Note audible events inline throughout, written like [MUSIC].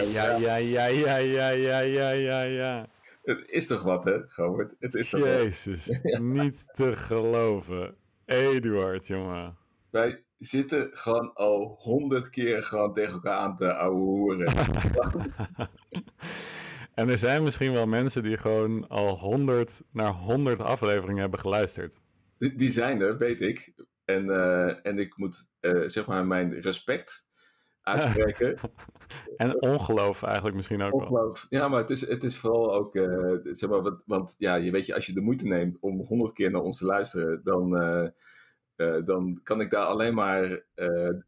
ja, ja, ja, ja, ja, ja, ja, ja, ja. Het is toch wat, hè, Govert? Het is toch wat. Jezus, niet te geloven. Eduard, jongen. Wij zitten gewoon al honderd keer gewoon tegen elkaar aan te ouwehoeren. [LAUGHS] En er zijn misschien wel mensen die gewoon al 100 naar 100 afleveringen hebben geluisterd. die, die zijn er, weet ik. En, eh, en ik moet, eh, zeg maar, mijn respect uitspreken. [LAUGHS] En ongeloof eigenlijk misschien ook wel. Ongelooflijk. Ja, maar het is, het is vooral ook, eh, zeg maar, wat, want ja, je weet je, als je de moeite neemt om honderd keer naar ons te luisteren, dan, eh, eh, dan kan ik daar alleen maar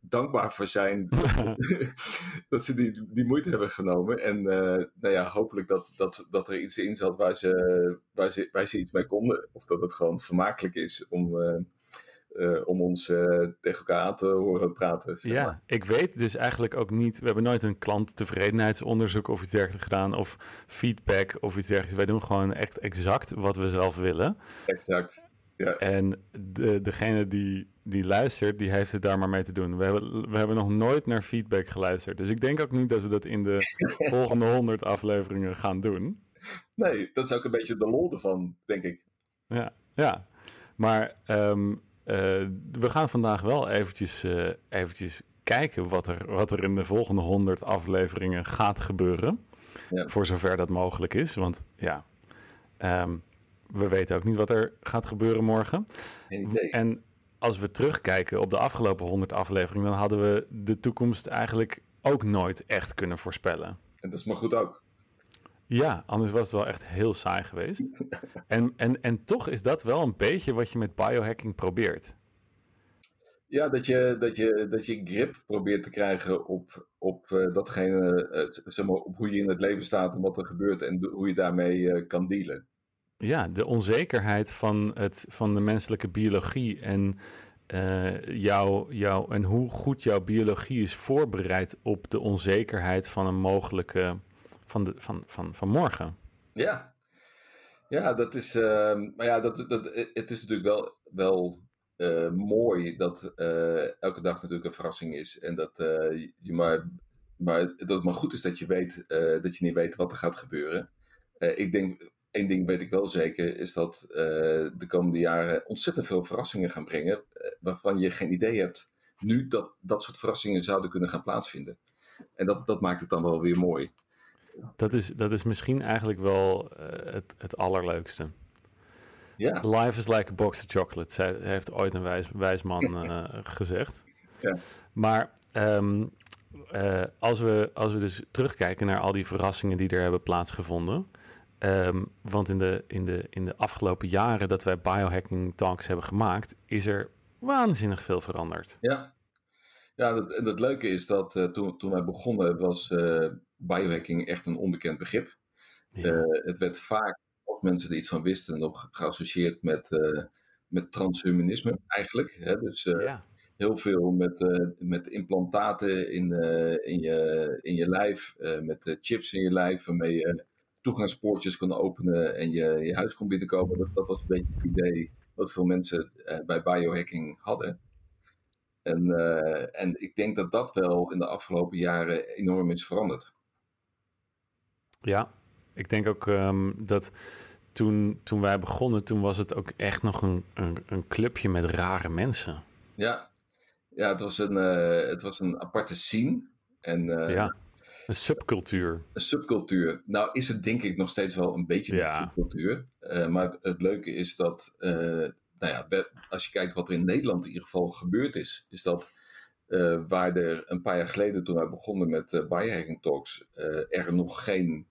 dankbaar voor zijn [LAUGHS] [LAUGHS] dat ze die, die moeite hebben genomen. En nou ja, hopelijk dat, dat, dat er iets in zat waar ze, waar, ze, waar ze iets mee konden. Of dat het gewoon vermakelijk is om, eh, om ons eh, tegen elkaar aan te horen praten. zeg maar. Ja, ik weet dus eigenlijk ook niet. We hebben nooit een klanttevredenheidsonderzoek of iets dergelijks gedaan. Of feedback of iets dergelijks. Wij doen gewoon echt exact wat we zelf willen. Exact. Ja. En de, degene die, die luistert, die heeft het daar maar mee te doen. We hebben, we hebben nog nooit naar feedback geluisterd. Dus ik denk ook niet dat we dat in de [LAUGHS] volgende 100 afleveringen gaan doen. Nee, dat is ook een beetje de lol ervan, denk ik. Ja, ja. maar ehm, eh, we gaan vandaag wel eventjes, eh, eventjes kijken wat er, wat er in de volgende 100 afleveringen gaat gebeuren. Ja. Voor zover dat mogelijk is. Want ja, ehm, we weten ook niet wat er gaat gebeuren morgen. En als we terugkijken op de afgelopen 100 afleveringen, dan hadden we de toekomst eigenlijk ook nooit echt kunnen voorspellen. En dat is maar goed ook. Ja, anders was het wel echt heel saai geweest. [LAUGHS] En, en, en toch is dat wel een beetje wat je met biohacking probeert. Ja, dat je, dat je, dat je grip probeert te krijgen op, op eh, datgene, eh, zeg maar, op hoe je in het leven staat en wat er gebeurt en de- hoe je daarmee eh, kan dealen. Ja, de onzekerheid van, het, van de menselijke biologie en, jou, jou, en hoe goed jouw biologie is voorbereid op de onzekerheid van een mogelijke van, de, van, van, van morgen. Ja, ja dat is, ehm, maar ja, dat, dat, het is natuurlijk wel, wel eh, mooi dat eh, elke dag natuurlijk een verrassing is en dat, eh, je maar, maar, dat het maar goed is dat je weet dat je niet weet wat er gaat gebeuren. Ik denk, één ding weet ik wel zeker, is dat de komende jaren ontzettend veel verrassingen gaan brengen, waarvan je geen idee hebt nu dat dat soort verrassingen zouden kunnen gaan plaatsvinden. En dat, dat maakt het dan wel weer mooi. Dat is, dat is misschien eigenlijk wel eh, het, het allerleukste. Ja, Life is like a box of chocolates, zei- heeft ooit een wijs, wijs man [LAUGHS] eh, gezegd. Ja. Maar ehm, eh, als, we, als we dus terugkijken naar al die verrassingen die er hebben plaatsgevonden. ehm, want in de, in, de, in de afgelopen jaren dat wij biohacking talks hebben gemaakt, is er waanzinnig veel veranderd. Ja, ja dat, en het leuke is dat eh, toen, toen wij begonnen was eh, biohacking echt een onbekend begrip. Ja. Eh, het werd vaak, als mensen er iets van wisten, nog geassocieerd met, met transhumanisme eigenlijk. Hè? Dus ja. heel veel met, met implantaten in, in, je, in je lijf, met chips in je lijf, waarmee je toegangspoortjes kon openen en je, je huis kon binnenkomen. Dat, dat was een beetje het idee wat veel mensen bij biohacking hadden. En, eh, en ik denk dat dat wel in de afgelopen jaren enorm is veranderd. Ja, ik denk ook ehm, dat toen, toen wij begonnen, toen was het ook echt nog een, een, een clubje met rare mensen. Ja, ja het, was een, eh, het was een aparte scene en eh, ja, een subcultuur. een subcultuur. Nou is het denk ik nog steeds wel een beetje Ja. een subcultuur. Eh, maar het, het leuke is dat, nou ja, als je kijkt wat er in Nederland in ieder geval gebeurd is, is dat eh, waar er een paar jaar geleden toen wij begonnen met eh biohacking talks, eh, er nog geen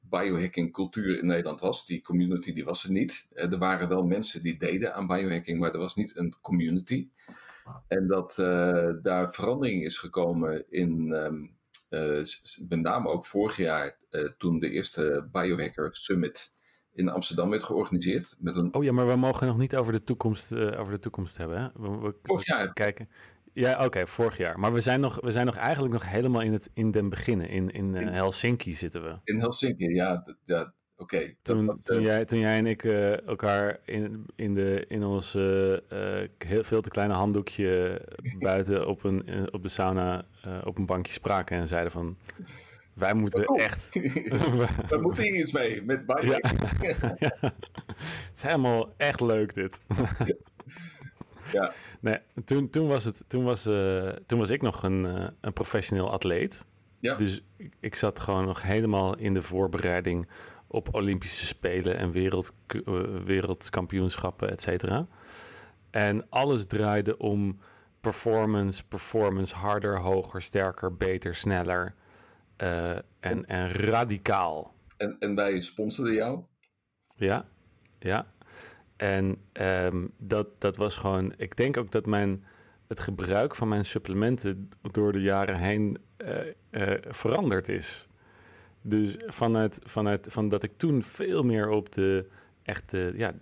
biohacking cultuur in Nederland was. Die community die was er niet. Er waren wel mensen die deden aan biohacking, maar er was niet een community. En dat daar verandering is gekomen in, s- met name ook vorig jaar, toen de eerste Biohacker Summit in Amsterdam werd georganiseerd. Met een, Oh ja, maar we mogen nog niet over de toekomst, eh, over de toekomst hebben. Hè? We, we- Vorig jaar. kijken. Ja, oké, vorig jaar. Maar we zijn, nog, we zijn nog eigenlijk nog helemaal in, het, in den beginnen. In, in eh, In- Helsinki zitten we. in Helsinki, ja, ja oké. Toen, toen, jij, toen jij en ik elkaar in, in, de, in ons heel veel te kleine handdoekje [LAUGHS] buiten op, een, op de sauna op een bankje spraken en zeiden van... Wij moeten oh. echt... [LAUGHS] [LAUGHS] We moeten hier iets mee, met bike. [LAUGHS] Ja. Het is helemaal echt leuk dit. ja. Nee, toen, toen, was het, toen, was, uh, toen was ik nog een, uh, een professioneel atleet. Ja. Dus ik zat gewoon nog helemaal in de voorbereiding op Olympische Spelen en wereld, uh, wereldkampioenschappen, et cetera. En alles draaide om performance, performance, harder, hoger, sterker, beter, sneller en, en radicaal. En, en wij sponsoren jou? Ja, ja. En um, dat, dat was gewoon. Ik denk ook dat mijn, het gebruik van mijn supplementen door de jaren heen uh, uh, veranderd is. Dus vanuit, vanuit van dat ik toen veel meer op de echte, ja,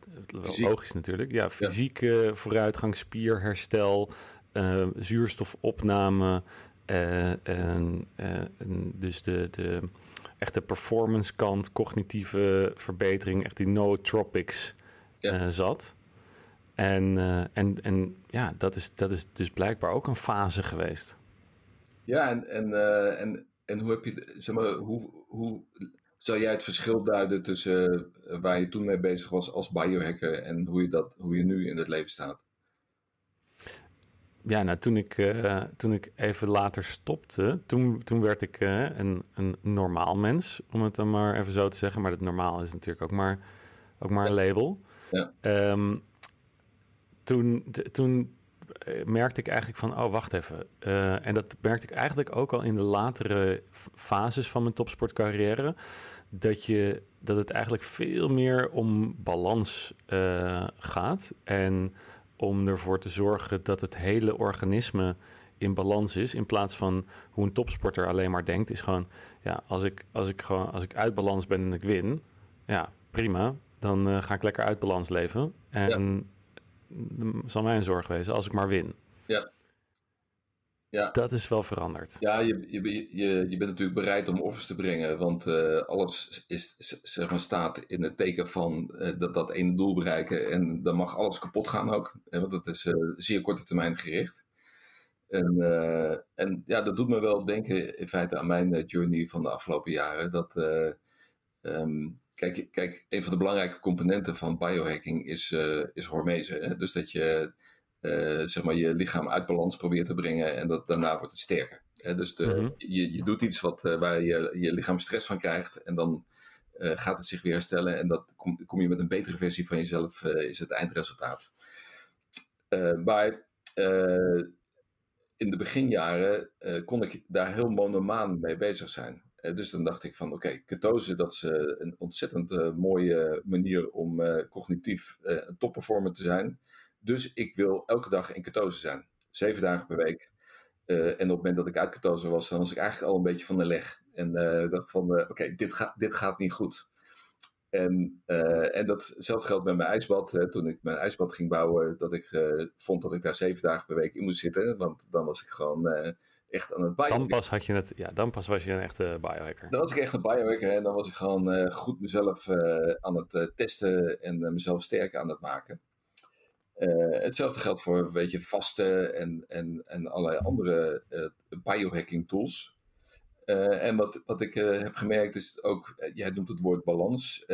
Fysiek. logisch natuurlijk, ja, fysieke ja. vooruitgang, spierherstel, uh, zuurstofopname, en, en, dus de, de echte performance kant, cognitieve verbetering, echt die nootropics ja. uh, zat. En, en, en ja, dat is, dat is dus blijkbaar ook een fase geweest. Ja, en, en, en, en hoe heb je, zeg maar, hoe, hoe zou jij het verschil duiden tussen waar je toen mee bezig was als biohacker en hoe je, dat, hoe je nu in het leven staat? Ja, nou, toen ik, uh, toen ik even later stopte, toen, toen werd ik uh, een, een normaal mens, om het dan maar even zo te zeggen. Maar dat normaal is natuurlijk ook maar, ook maar een label. Ja. Um, toen, toen eh, merkte ik eigenlijk van, oh, wacht even. Uh, en dat merkte ik eigenlijk ook al in de latere fases van mijn topsportcarrière. Dat, je, dat het eigenlijk veel meer om balans gaat. En om ervoor te zorgen dat het hele organisme in balans is. In plaats van hoe een topsporter alleen maar denkt, is gewoon, ja, als ik, als ik, gewoon, als ik uit balans ben en ik win, ja, prima. Dan uh, ga ik lekker uit balans leven. En ja. zal mijn zorg wezen als ik maar win. Ja. Ja. Dat is wel veranderd. Ja, je, je, je, je bent natuurlijk bereid om offers te brengen, want uh, alles is, zeg maar, staat in het teken van uh, dat, dat ene doel bereiken. En dan mag alles kapot gaan ook, hè, want dat is uh, zeer korte termijn gericht. En, en ja, dat doet me wel denken in feite aan mijn journey van de afgelopen jaren. Dat, um, kijk, kijk, een van de belangrijke componenten van biohacking is, is hormese. Hè? Dus dat je uh, zeg maar je lichaam uit balans probeert te brengen en dat, daarna wordt het sterker. Hè? Dus de, mm-hmm. je, je doet iets wat, uh, waar je, je lichaam stress van krijgt en dan uh, gaat het zich weer herstellen en dat kom, kom, je met een betere versie van jezelf, is het eindresultaat. maar in de beginjaren kon ik daar heel monomaan mee bezig zijn. dus dan dacht ik van oké, okay, ketose dat is een ontzettend mooie manier om cognitief een topperformer te zijn. Dus ik wil elke dag in ketose zijn. Zeven dagen per week. Uh, en op het moment dat ik uit ketose was, dan was ik eigenlijk al een beetje van de leg. En uh, dacht van, uh, oké, okay, dit, gaat, dit gaat niet goed. En, en datzelfde geldt met mijn ijsbad. Hè, toen ik mijn ijsbad ging bouwen, dat ik vond dat ik daar zeven dagen per week in moest zitten. Want dan was ik gewoon echt aan het biohacken. Dan pas, had je het, ja, dan pas was je een echte biohacker. Dan was ik echt een biohacker. En dan was ik gewoon goed mezelf aan het testen en mezelf sterk aan het maken. Uh, hetzelfde geldt voor weet je, vasten en, en, en allerlei andere uh, biohacking tools. Uh, en wat, wat ik heb gemerkt is ook, jij noemt het woord balans,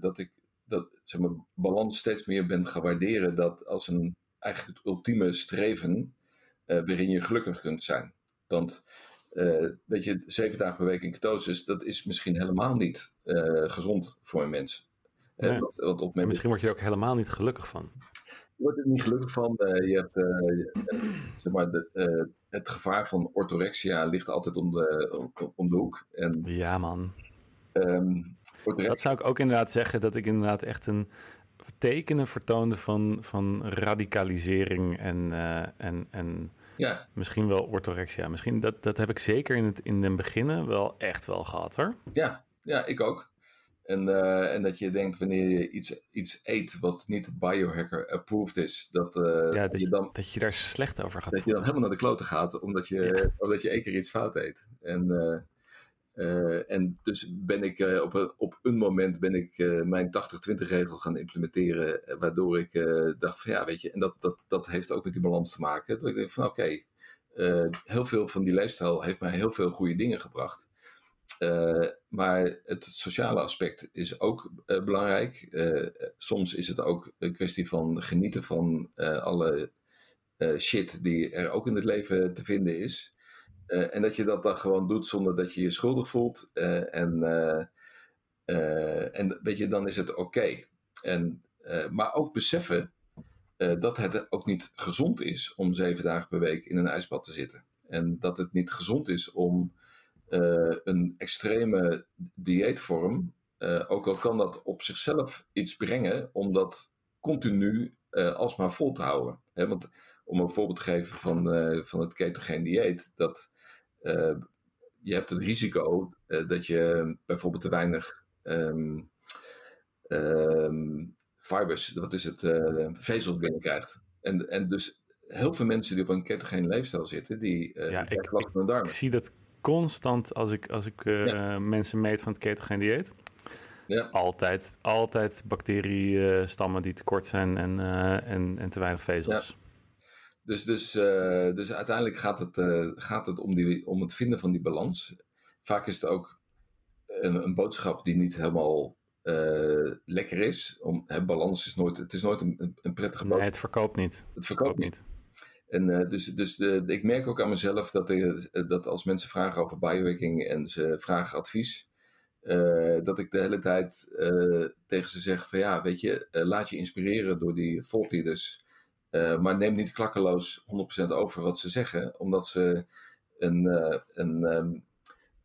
dat ik dat zeg maar, balans steeds meer ben gaan waarderen dat als een eigenlijk het ultieme streven waarin je gelukkig kunt zijn. Want weet je, zeven dagen per week in ketosis, dat is misschien helemaal niet gezond voor een mens. Nee. Wat, wat op misschien word je er ook helemaal niet gelukkig van wordt er niet gelukkig van. Uh, je hebt, uh, zeg maar, de, het gevaar van orthorexia ligt altijd om de, om, de hoek. En, ja, man. Um, dat zou ik ook inderdaad zeggen, dat ik inderdaad echt een tekenen vertoonde van, van radicalisering en, en, en ja. misschien wel orthorexia. Misschien dat, dat heb ik zeker in het in den beginnen wel echt wel gehad hoor. Ja, ja ik ook. En, uh, en dat je denkt wanneer je iets, iets eet wat niet biohacker approved is, dat, uh, ja, dat, je dan, dat je daar slecht over gaat Dat je dan helemaal naar de kloten gaat, omdat je, ja. omdat je één keer iets fout eet. En, uh, Uh, en dus ben ik op, een, op een moment ben ik mijn 80-20 regel gaan implementeren, waardoor ik dacht van ja, weet je, en dat, dat, dat heeft ook met die balans te maken. Dat ik denk van oké, okay, heel veel van die leefstijl heeft mij heel veel goede dingen gebracht. Maar het sociale aspect is ook belangrijk. soms is het ook een kwestie van genieten van alle shit die er ook in het leven te vinden is. En dat je dat dan gewoon doet zonder dat je je schuldig voelt. En, en weet je, dan is het oké. En maar ook beseffen dat het ook niet gezond is om zeven dagen per week in een ijsbad te zitten. En dat het niet gezond is om een extreme dieetvorm, ook al kan dat op zichzelf iets brengen, om dat continu alsmaar vol te houden. want om een voorbeeld te geven van, van het ketogeen dieet, dat uh, je hebt het risico uh, dat je bijvoorbeeld te weinig um, um, fibers, wat is het, uh, vezels binnenkrijgt. En, en dus heel veel mensen die op een ketogene leefstijl zitten, die ja, ik, last van darmen. Ik zie dat constant als ik, als ik ja. mensen meet van het ketogene dieet. Ja. Altijd, altijd bacteriestammen die tekort zijn en, en, en te weinig vezels. Ja. Dus, dus, uh, dus uiteindelijk gaat het, gaat het om, die, om het vinden van die balans. Vaak is het ook een, een boodschap die niet helemaal uh, lekker is. Om, hè, balans is nooit, het is nooit een, een prettige boodschap. Nee, het verkoopt niet. Het verkoopt niet. En dus, dus de, ik merk ook aan mezelf dat, dat als mensen vragen over biohacking en ze vragen advies, dat ik de hele tijd tegen ze zeg van ja, weet je, laat je inspireren door die thought leaders maar neem niet klakkeloos 100% over wat ze zeggen, omdat ze een, een, um,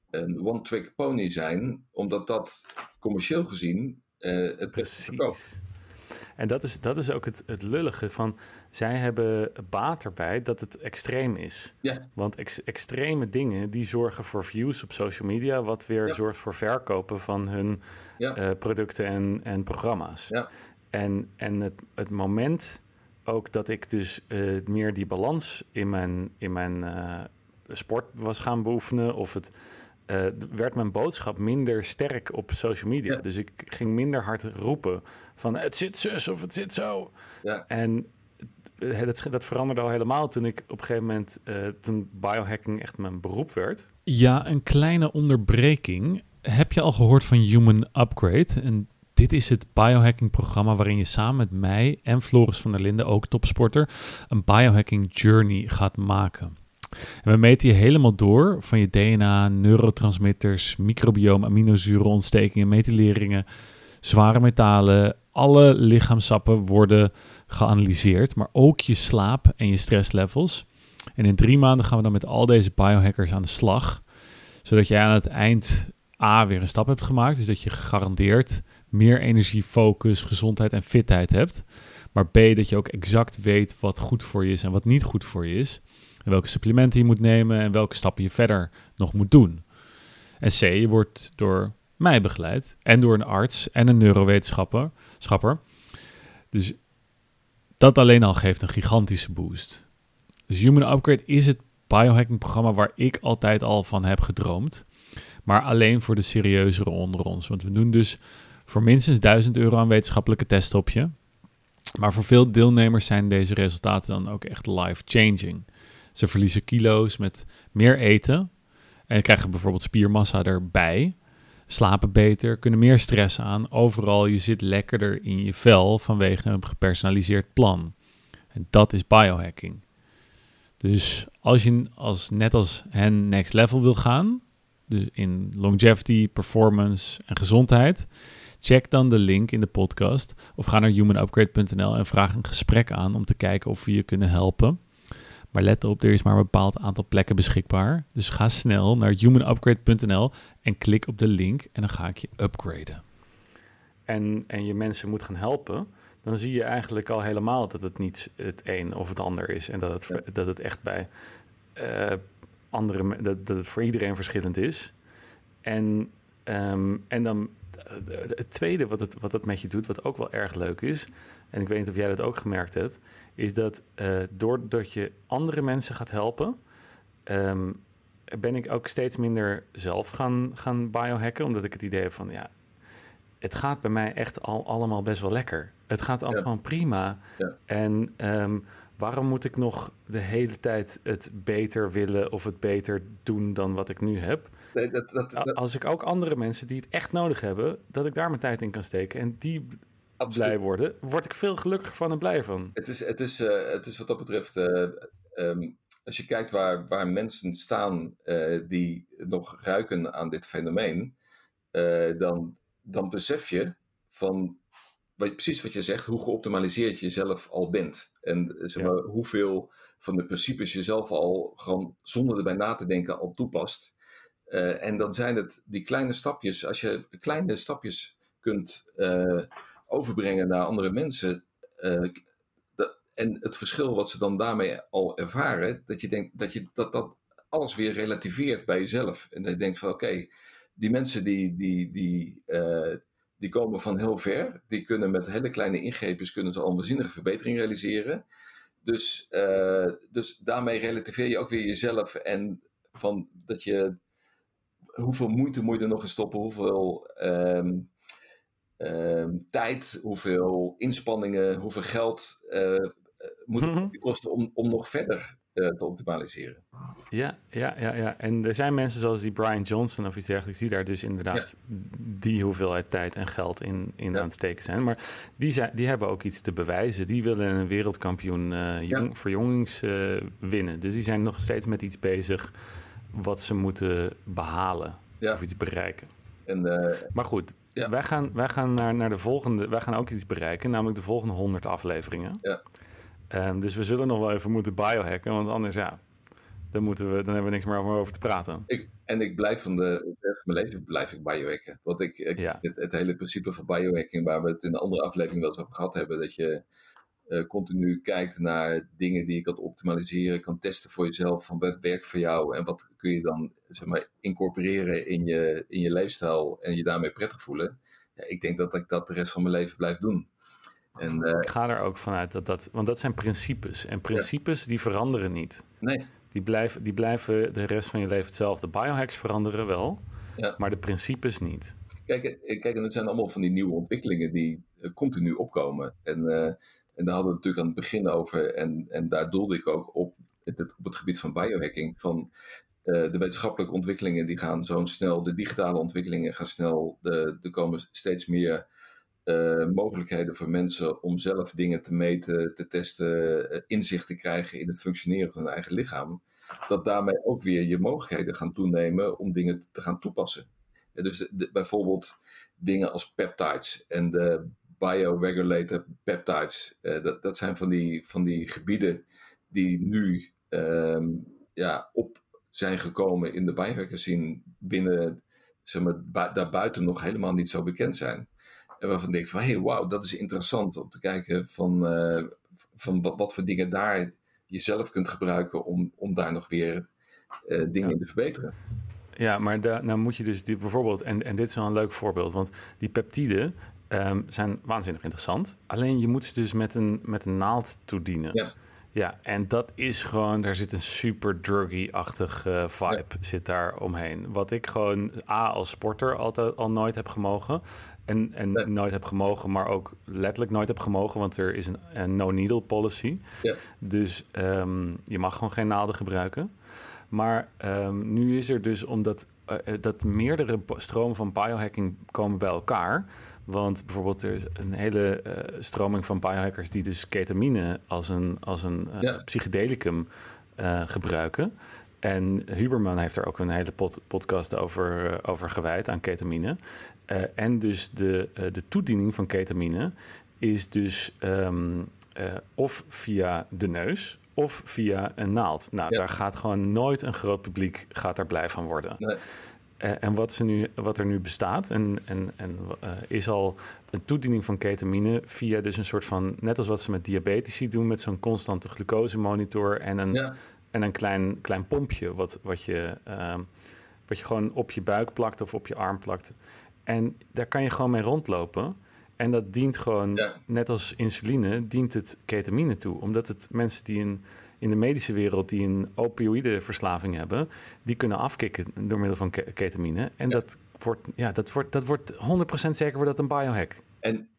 een one-trick pony zijn, omdat dat commercieel gezien het beste verkoopt. En dat is, dat is ook het, het lullige van, zij hebben baat erbij dat het extreem is. Ja. Want ex, extreme dingen, die zorgen voor views op social media, wat weer ja. zorgt voor verkopen van hun ja. producten en, en programma's. Ja. En, en het, het moment ook dat ik dus uh, meer die balans in mijn, in mijn uh, sport was gaan beoefenen. Of het uh, werd mijn boodschap minder sterk op social media. Ja. Dus ik ging minder hard roepen van het zit zus of het zit zo. Ja. En dat, dat veranderde al helemaal toen ik op een gegeven moment, toen biohacking echt mijn beroep werd. Ja, een kleine onderbreking. Heb je al gehoord van Human Upgrade? En dit is het biohacking-programma waarin je samen met mij en Floris van der Linden, ook topsporter, een biohacking journey gaat maken. En we meten je helemaal door van je DNA, neurotransmitters, microbioom, aminozuren, ontstekingen, methyleringen, zware metalen. Alle lichaamsappen worden geanalyseerd, maar ook je slaap en je stresslevels. En in drie maanden gaan we dan met al deze biohackers aan de slag, zodat jij aan het eind A weer een stap hebt gemaakt, dus dat je gegarandeerd meer energie, focus, gezondheid en fitheid hebt. Maar B, dat je ook exact weet wat goed voor je is en wat niet goed voor je is. Welke supplementen je moet nemen en welke stappen je verder nog moet doen. En C, je wordt door mij begeleid en door een arts en een neurowetenschapper. Dus dat alleen al geeft een gigantische boost. Dus Human Upgrade is het biohacking programma waar ik altijd al van heb gedroomd. Maar alleen voor de serieuzere onder ons. Want we doen dus voor minstens 1000 euro aan wetenschappelijke testen op je. Maar voor veel deelnemers zijn deze resultaten dan ook echt life-changing. Ze verliezen kilo's met meer eten en krijgen bijvoorbeeld spiermassa erbij. Slapen beter, kunnen meer stress aan. Overal, je zit lekkerder in je vel vanwege een gepersonaliseerd plan. En dat is biohacking. Dus als je als, net als hen next level wil gaan, dus in longevity, performance en gezondheid, Check dan de link in de podcast of ga naar humanupgrade.nl en vraag een gesprek aan om te kijken of we je kunnen helpen. Maar let op, er is maar een bepaald aantal plekken beschikbaar. Dus ga snel naar humanupgrade.nl en klik op de link en dan ga ik je upgraden. En, en je mensen moet gaan helpen, dan zie je eigenlijk al helemaal dat het niet het een of het ander is. En dat het, dat het echt bij uh, andere, dat, dat het voor iedereen verschillend is. En, um, en dan het tweede wat het, wat het met je doet, wat ook wel erg leuk is, en ik weet niet of jij dat ook gemerkt hebt, is dat uh, doordat je andere mensen gaat helpen, um, ben ik ook steeds minder zelf gaan, gaan biohacken. Omdat ik het idee heb van ja, het gaat bij mij echt al allemaal best wel lekker. Het gaat al gewoon prima. Ja. En ehm, waarom moet ik nog de hele tijd het beter willen of het beter doen dan wat ik nu heb? Nee, dat, dat, dat- Als ik ook andere mensen die het echt nodig hebben, dat ik daar mijn tijd in kan steken en die absoluut. blij worden, word ik veel gelukkiger van en blij van. Het is, het is, eh, het is wat dat betreft, eh, ehm, als je kijkt waar, waar mensen staan eh, die nog ruiken aan dit fenomeen, dan, dan besef je van wat, precies wat je zegt, hoe geoptimaliseerd je zelf al bent. En Ja. hoeveel van de principes je zelf al gewoon zonder erbij na te denken al toepast. En dan zijn het die kleine stapjes, als je kleine stapjes kunt overbrengen naar andere mensen. eh, dat- en het verschil wat ze dan daarmee al ervaren, dat je denkt dat je dat, dat alles weer relativeert bij jezelf. En dat je denkt van oké, die mensen die, die, die, eh, die komen van heel ver. Die kunnen met hele kleine ingreepjes kunnen ze al een verbetering realiseren. Dus, eh, dus daarmee relativeer je ook weer jezelf en van dat je hoeveel moeite moet je er nog in stoppen, hoeveel ehm, ehm, tijd, hoeveel inspanningen, hoeveel geld eh, eh, moet Mhm. het kosten om, om nog verder eh, te optimaliseren. Ja, ja, ja, ja. En er zijn mensen zoals die Brian Johnson of iets dergelijks, die daar dus inderdaad die hoeveelheid tijd en geld in, in Ja. aan het steken zijn. Maar die, zijn, die hebben ook iets te bewijzen. Die willen een wereldkampioen eh jong, verjongings winnen. Dus die zijn nog steeds met iets bezig wat ze moeten behalen of iets bereiken. En Maar goed, Ja. wij gaan, wij gaan naar, naar de volgende. Wij gaan ook iets bereiken, namelijk de volgende 100 afleveringen. Ja. Ehm, dus we zullen nog wel even moeten biohacken, want anders ja, dan, moeten we, dan hebben we niks meer over, over te praten. ik, en ik blijf van de, de rest van mijn leven blijf ik biohacken. Want ik, ik Ja. het, het hele principe van biohacking, waar we het in de andere aflevering wel eens over gehad hebben, dat je eh, continu kijkt naar dingen die je kan optimaliseren, kan testen voor jezelf, van wat werkt voor jou en wat kun je dan zeg maar, incorporeren in je, in je leefstijl en je daarmee prettig voelen. Ja, ik denk dat ik dat de rest van mijn leven blijf doen. En eh, Ik ga er ook vanuit dat dat, want dat zijn principes. En principes die veranderen niet. nee, Die blijven, die blijven de rest van je leven hetzelfde. Biohacks veranderen wel, Ja. maar de principes niet. Kijk, eh, kijk, en het zijn allemaal van die nieuwe ontwikkelingen die continu opkomen. En, en daar hadden we het natuurlijk aan het begin over. En, en daar doelde ik ook op het, op het gebied van biohacking. Van eh, de wetenschappelijke ontwikkelingen die gaan zo snel. De digitale ontwikkelingen gaan snel. Er komen steeds meer eh, mogelijkheden voor mensen om zelf dingen te meten, te testen, eh, inzicht te krijgen in het functioneren van hun eigen lichaam. Dat daarmee ook weer je mogelijkheden gaan toenemen om dingen te gaan toepassen. Ja, dus bijvoorbeeld dingen als peptides en de bioregulator peptides. eh, dat, dat zijn van die, van die gebieden die nu ehm, ja, op zijn gekomen in de biohacker scene binnen, zeg maar, bu- daarbuiten nog helemaal niet zo bekend zijn. En waarvan denk ik van, hé, hey, wauw, dat is interessant om te kijken van, eh, van wat, wat voor dingen daar je zelf kunt gebruiken om, om daar nog weer eh, dingen Ja. in te verbeteren. Ja, maar da, nou moet je dus die, bijvoorbeeld, en, en dit is wel een leuk voorbeeld, want die peptiden ehm, zijn waanzinnig interessant. Alleen je moet ze dus met een, met een naald toedienen. Ja. Ja, en dat is gewoon, daar zit een super druggy-achtig eh, vibe zit daar omheen. Wat ik gewoon A als sporter altijd al nooit heb gemogen. En, en nooit heb gemogen, maar ook letterlijk nooit heb gemogen, want er is een, een no-needle policy. Ja. Dus ehm, je mag gewoon geen naalden gebruiken. Maar ehm, nu is er dus omdat eh, eh, dat meerdere stromen van biohacking komen bij elkaar. Want bijvoorbeeld er is een hele eh, stroming van biohackers die dus ketamine als een, als een eh, Ja. psychedelicum eh, gebruiken. En Huberman heeft er ook een hele pod- podcast over, over gewijd aan ketamine. En dus de, de toediening van ketamine is dus ehm, eh, of via de neus of via een naald. Nou, Ja. daar gaat gewoon nooit een groot publiek gaat daar blij van worden. Nee. Eh, en wat, ze nu, wat er nu bestaat, en, en, en, eh, is al een toediening van ketamine via dus een soort van, net als wat ze met diabetici doen, met zo'n constante glucosemonitor en een, Ja, en een klein, klein pompje wat, wat, je, ehm, wat je gewoon op je buik plakt of op je arm plakt. En daar kan je gewoon mee rondlopen. En dat dient gewoon, Ja. net als insuline, dient het ketamine toe. Omdat het mensen die in, in de medische wereld die een opioïdeverslaving hebben, die kunnen afkicken door middel van ke- ketamine. En Ja. dat wordt, ja, dat wordt, dat wordt 100% zeker wordt dat een biohack. En,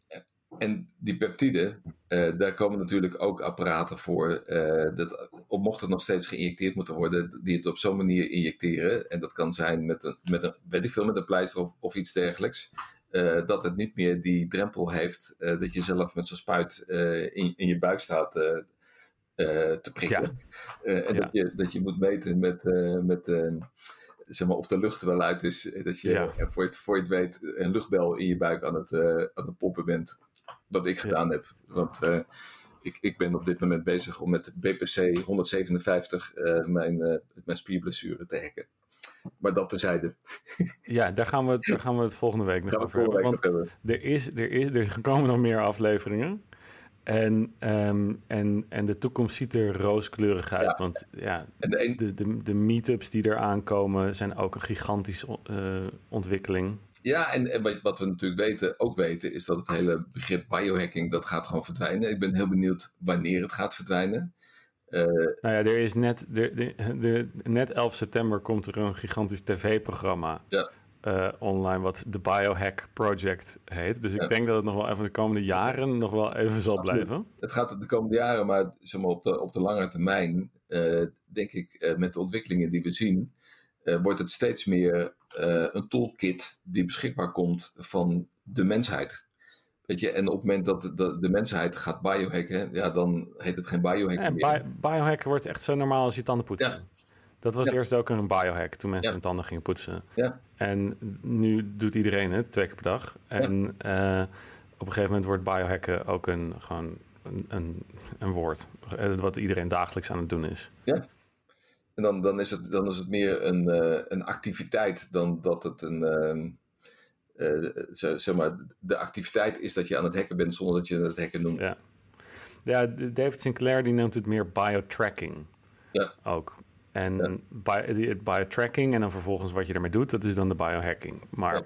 en die peptiden, eh, daar komen natuurlijk ook apparaten voor. eh, dat, op, mocht het nog steeds geïnjecteerd moeten worden, die het op zo'n manier injecteren. En dat kan zijn met een, met een weet ik veel, met een pleister of, of iets dergelijks. eh, dat het niet meer die drempel heeft dat je zelf met zo'n spuit in, in je buik staat te prikken. Eh, en dat, je, dat je moet meten met, eh, met eh, zeg maar, of de lucht er wel uit is. Eh, Dat je, Ja. eh, voor, je het, voor je het weet, een luchtbel in je buik aan het, eh, aan het pompen bent. Wat ik gedaan heb. Want eh, ik, ik ben op dit moment bezig om met BPC 157 eh, mijn, eh, mijn spierblessure te hacken. Maar dat tezijde. Ja, daar gaan we, het- daar gaan we het volgende week nog over hebben. Want er, is, er, is, er komen nog meer afleveringen. En, ehm, en, en de toekomst ziet er rooskleurig uit. Ja. Want ja, de de, de, de meetups die er aankomen zijn ook een gigantische eh, ontwikkeling. Ja, en, en wat, wat we natuurlijk weten, ook weten, is dat het hele begrip biohacking, dat gaat gewoon verdwijnen. Ik ben heel benieuwd wanneer het gaat verdwijnen. Eh, Nou ja, er is net, er, de, de- net 11 september komt er een gigantisch tv-programma Ja. Eh, online wat de Biohack Project heet. Dus ik Ja. denk dat het nog wel even de komende jaren nog wel even zal Absoluut. blijven. het gaat de komende jaren, maar, zeg maar op, de, op de lange termijn, eh, denk ik, eh, met de ontwikkelingen die we zien, wordt het steeds meer een toolkit die beschikbaar komt van de mensheid. Weet je, en op het moment dat de, de, de mensheid gaat biohacken, ja, dan heet het geen biohacking En meer. bi- biohacken wordt echt zo normaal als je tanden poetsen. Ja. Dat was Ja. eerst ook een biohack toen mensen Ja. hun tanden gingen poetsen. Ja. En nu doet iedereen het twee keer per dag. En eh, op een gegeven moment wordt biohacken ook een, gewoon een, een, een woord. eh, Wat iedereen dagelijks aan het doen is. En dan, dan, is het, dan is het meer een, eh, een activiteit dan dat het een. ehm, eh, zeg maar, de activiteit is dat je aan het hacken bent zonder dat je het hacken noemt. Ja. Ja, David Sinclair die noemt het meer biotracking. Ja. Ook. En Ja. bi- die- het biotracking en dan vervolgens wat je ermee doet, dat is dan de biohacking. Maar Ja.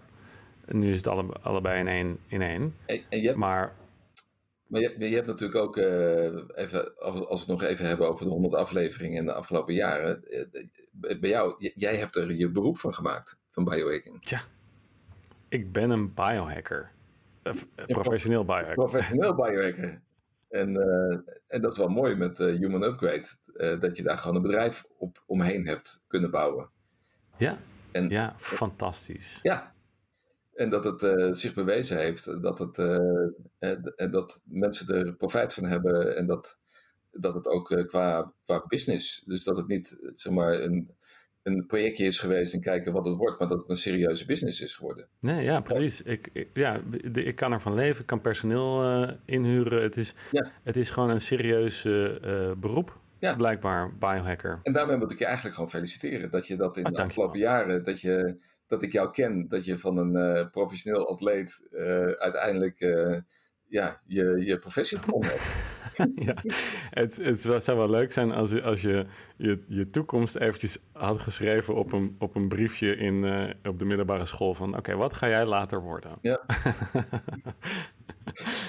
nu is het alle, allebei in één. In één. En, en je, hebt, Maar maar je, je hebt natuurlijk ook, eh, even, als, als we het nog even hebben over de 100 afleveringen in de afgelopen jaren. eh, bij jou, jij hebt er je beroep van gemaakt, van biohacking. ik ben een biohacker. Eh, professioneel biohacker. Professioneel [LAUGHS] biohacker. En, eh, en dat is wel mooi met eh, Human Upgrade, eh, dat je daar gewoon een bedrijf op, omheen hebt kunnen bouwen. Ja, En, ja, fantastisch. Ja, en dat het zich bewezen heeft dat, het, en dat mensen er profijt van hebben en dat, dat het ook qua, qua business, dus dat het niet zeg maar, een, een projectje is geweest en kijken wat het wordt, maar dat het een serieuze business is geworden. Nee, ja, precies. Ik, ik- ja, de- ik kan ervan leven, ik kan personeel eh, inhuren. Het is, Ja. het is gewoon een serieus eh, eh, beroep, Ja. blijkbaar, biohacker. En daarmee moet ik je eigenlijk gewoon feliciteren dat je dat in Ah, de afgelopen jaren, dat, je, dat ik jou ken, dat je van een professioneel atleet uiteindelijk ja, je, je professie gevonden hebt. [LAUGHS] ja, het, het zou wel leuk zijn als je als je, je, je toekomst eventjes had geschreven op een, op een briefje in, eh, op de middelbare school van oké, wat ga jij later worden? Ja. [LAUGHS]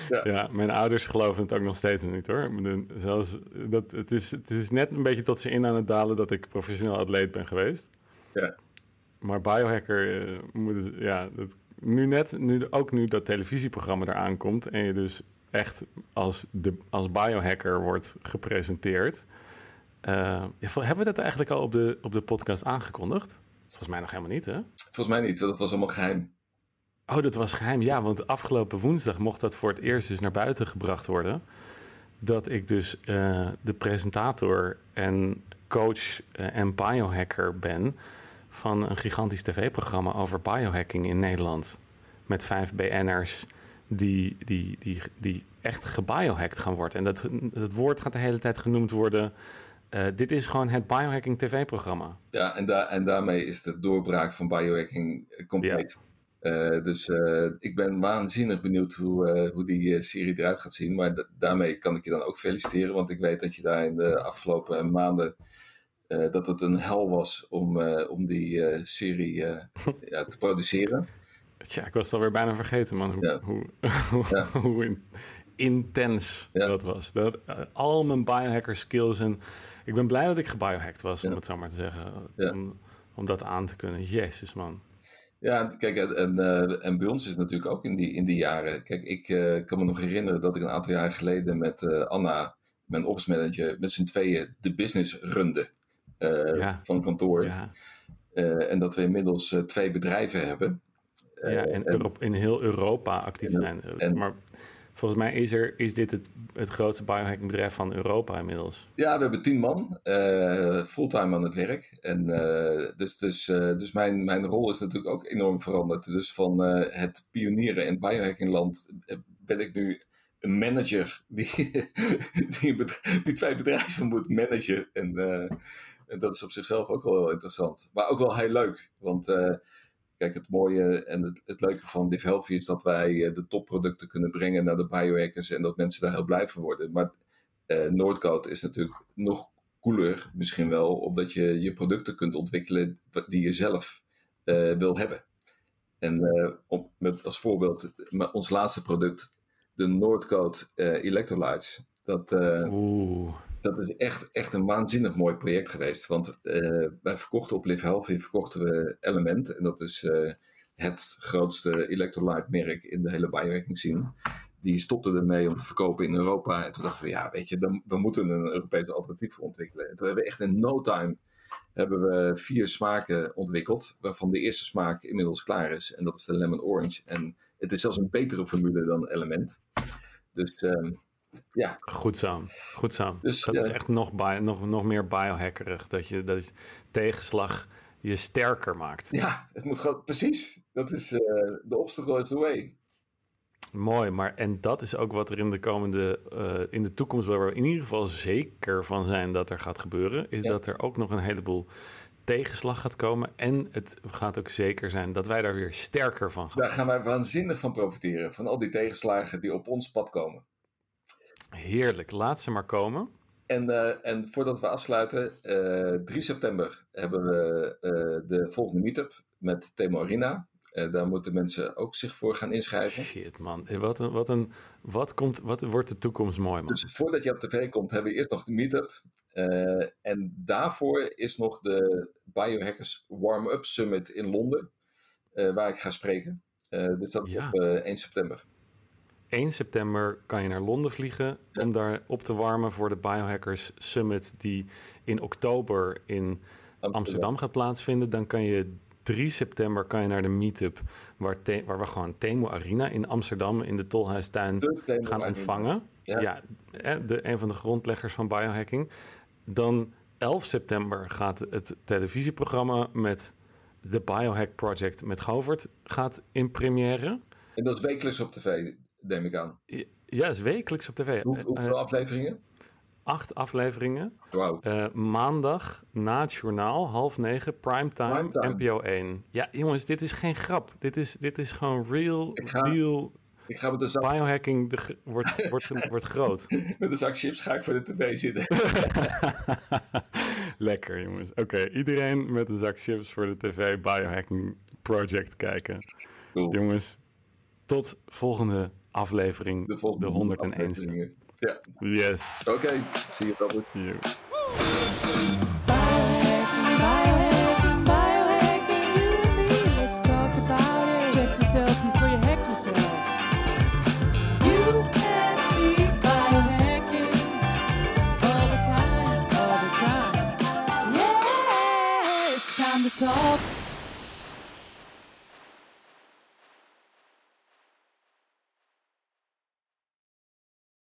ja. Ja. mijn ouders geloven het ook nog steeds niet hoor. Zelfs, dat, het, is, het is net een beetje tot ze in aan het dalen dat ik professioneel atleet ben geweest. Ja. Maar biohacker, eh, moet ja, dat, nu net, nu, ook nu dat televisieprogramma eraan komt en je dus echt als, de, als biohacker wordt gepresenteerd. Eh, ja, hebben we dat eigenlijk al op de, op de podcast aangekondigd? Volgens mij nog helemaal niet, hè? Volgens mij niet, dat was allemaal geheim. Oh, dat was geheim. Ja, want afgelopen woensdag mocht dat voor het eerst dus naar buiten gebracht worden. Dat ik dus eh, de presentator en coach eh, en biohacker ben van een gigantisch tv-programma over biohacking in Nederland. Met vijf BN'ers die, die, die, die echt gebiohackt gaan worden. En dat, dat woord gaat de hele tijd genoemd worden. Eh, dit is gewoon het biohacking tv-programma. Ja, en, daar en daarmee is de doorbraak van biohacking compleet. Eh, dus eh, ik ben waanzinnig benieuwd hoe, hoe die serie eruit gaat zien. Maar da- daarmee kan ik je dan ook feliciteren, want ik weet dat je daar in de afgelopen maanden. Eh, dat het een hel was om, eh, om die eh, serie [LAUGHS] ja, te produceren. Tja, ik was het alweer bijna vergeten, man. Hoe, Ja. hoe, [LAUGHS] hoe, hoe in- intens dat was. Dat, al mijn biohacker skills en... Ik ben blij dat ik gebiohacked was, om het zo maar te zeggen. Om, om dat aan te kunnen. Jezus, man. Ja, kijk, en, en, en bij ons is natuurlijk ook in die, in die jaren. Kijk, ik kan me nog herinneren dat ik een aantal jaar geleden met Anna, mijn opsmanager, met z'n tweeën de business runde Ja. van kantoor. Ja, Eh, en dat we inmiddels eh, twee bedrijven hebben. Eh, ja en Europ- in heel Europa actief en- zijn. en- maar volgens mij is, er, is dit het, het grootste biohacking bedrijf van Europa inmiddels. Ja, we hebben tien man, eh, fulltime aan het werk. En eh, dus, dus, eh, dus mijn, mijn rol is natuurlijk ook enorm veranderd. Dus van eh, het pionieren in biohackingland eh, ben ik nu een manager die, [LAUGHS] die, twee bedrijven moet managen. En, eh, en dat is op zichzelf ook wel heel interessant. Maar ook wel heel leuk. Want eh, kijk, het mooie en het, leuke van Div Healthy is dat wij eh, de topproducten kunnen brengen naar de biohackers. En dat mensen daar heel blij van worden. Maar eh Noordcode is natuurlijk nog cooler, misschien wel, omdat je je producten kunt ontwikkelen die je zelf wil hebben. En om, met als voorbeeld, ons laatste product, de Noordcode eh Electrolytes. Dat, eh, Oeh, dat is echt, echt een waanzinnig mooi project geweest. Want eh, wij verkochten op Live Healthy verkochten we Element. En dat is eh, het grootste electrolyte merk in de hele biohacking scene. Die stopte ermee om te verkopen in Europa. En toen dachten we, ja, weet je, dan, we moeten een Europees alternatief voor ontwikkelen. En toen hebben we echt in no time hebben we vier smaken ontwikkeld. Waarvan de eerste smaak inmiddels klaar is. En dat is de lemon orange. En het is zelfs een betere formule dan Element. Dus ehm, ja, goed zo. Goed zo. Dus, dat ja. is echt nog, bio, nog, nog meer biohackerig. Dat je, dat je tegenslag je sterker maakt. Ja, het moet gewoon, precies. Dat is eh, de obstacle is the way. Mooi, maar en dat is ook wat er in de komende, eh, in de toekomst, waar we in ieder geval zeker van zijn dat er gaat gebeuren, is Ja. dat er ook nog een heleboel tegenslag gaat komen. En het gaat ook zeker zijn dat wij daar weer sterker van gaan. Daar gaan wij waanzinnig van profiteren. Van al die tegenslagen die op ons pad komen. Heerlijk, laat ze maar komen. En, eh, en voordat we afsluiten, eh 3 september hebben we eh, de volgende meetup met Temo Arena. Daar moeten mensen ook zich voor gaan inschrijven. Shit, man. Wat, een, wat, een, wat, komt, wat wordt de toekomst mooi, man. Dus voordat je op tv komt, hebben we eerst nog de meetup. En daarvoor is nog de Biohackers Warm-Up Summit in Londen, waar ik ga spreken. Dus dat Ja. op eh, 1 september. 1 september kan je naar Londen vliegen Ja. om daar op te warmen voor de Biohackers Summit die in oktober in Amsterdam gaat plaatsvinden. Dan kan je 3 september kan je naar de meetup waar, waar we gewoon Temo Arena in Amsterdam in de Tolhuistuin De gaan ontvangen. Ja. De, een van de grondleggers van biohacking. Dan 11 september gaat het televisieprogramma met de Biohack Project met Govert gaat in première. En dat is wekelijks op tv, neem ik aan. Ja, is wekelijks op tv. Hoe, Eh, hoeveel eh, afleveringen? acht afleveringen. Wauw. Eh, maandag na het journaal, half negen, primetime, Primetime. NPO 1. Ja, jongens, dit is geen grap. Dit is, dit is gewoon real Ik ga- deal. Ik ga met een, zak, Biohacking de, wordt, [LAUGHS] wordt, wordt groot. [LAUGHS] met een zak chips ga ik voor de tv zitten. [LAUGHS] Lekker, jongens. Oké, iedereen met een zak chips voor de tv Biohacking Project kijken. Cool. Jongens, tot volgende aflevering, De volgende de 101ste. afleveringen. Ja, Yes. oké. Zie je Robert. You.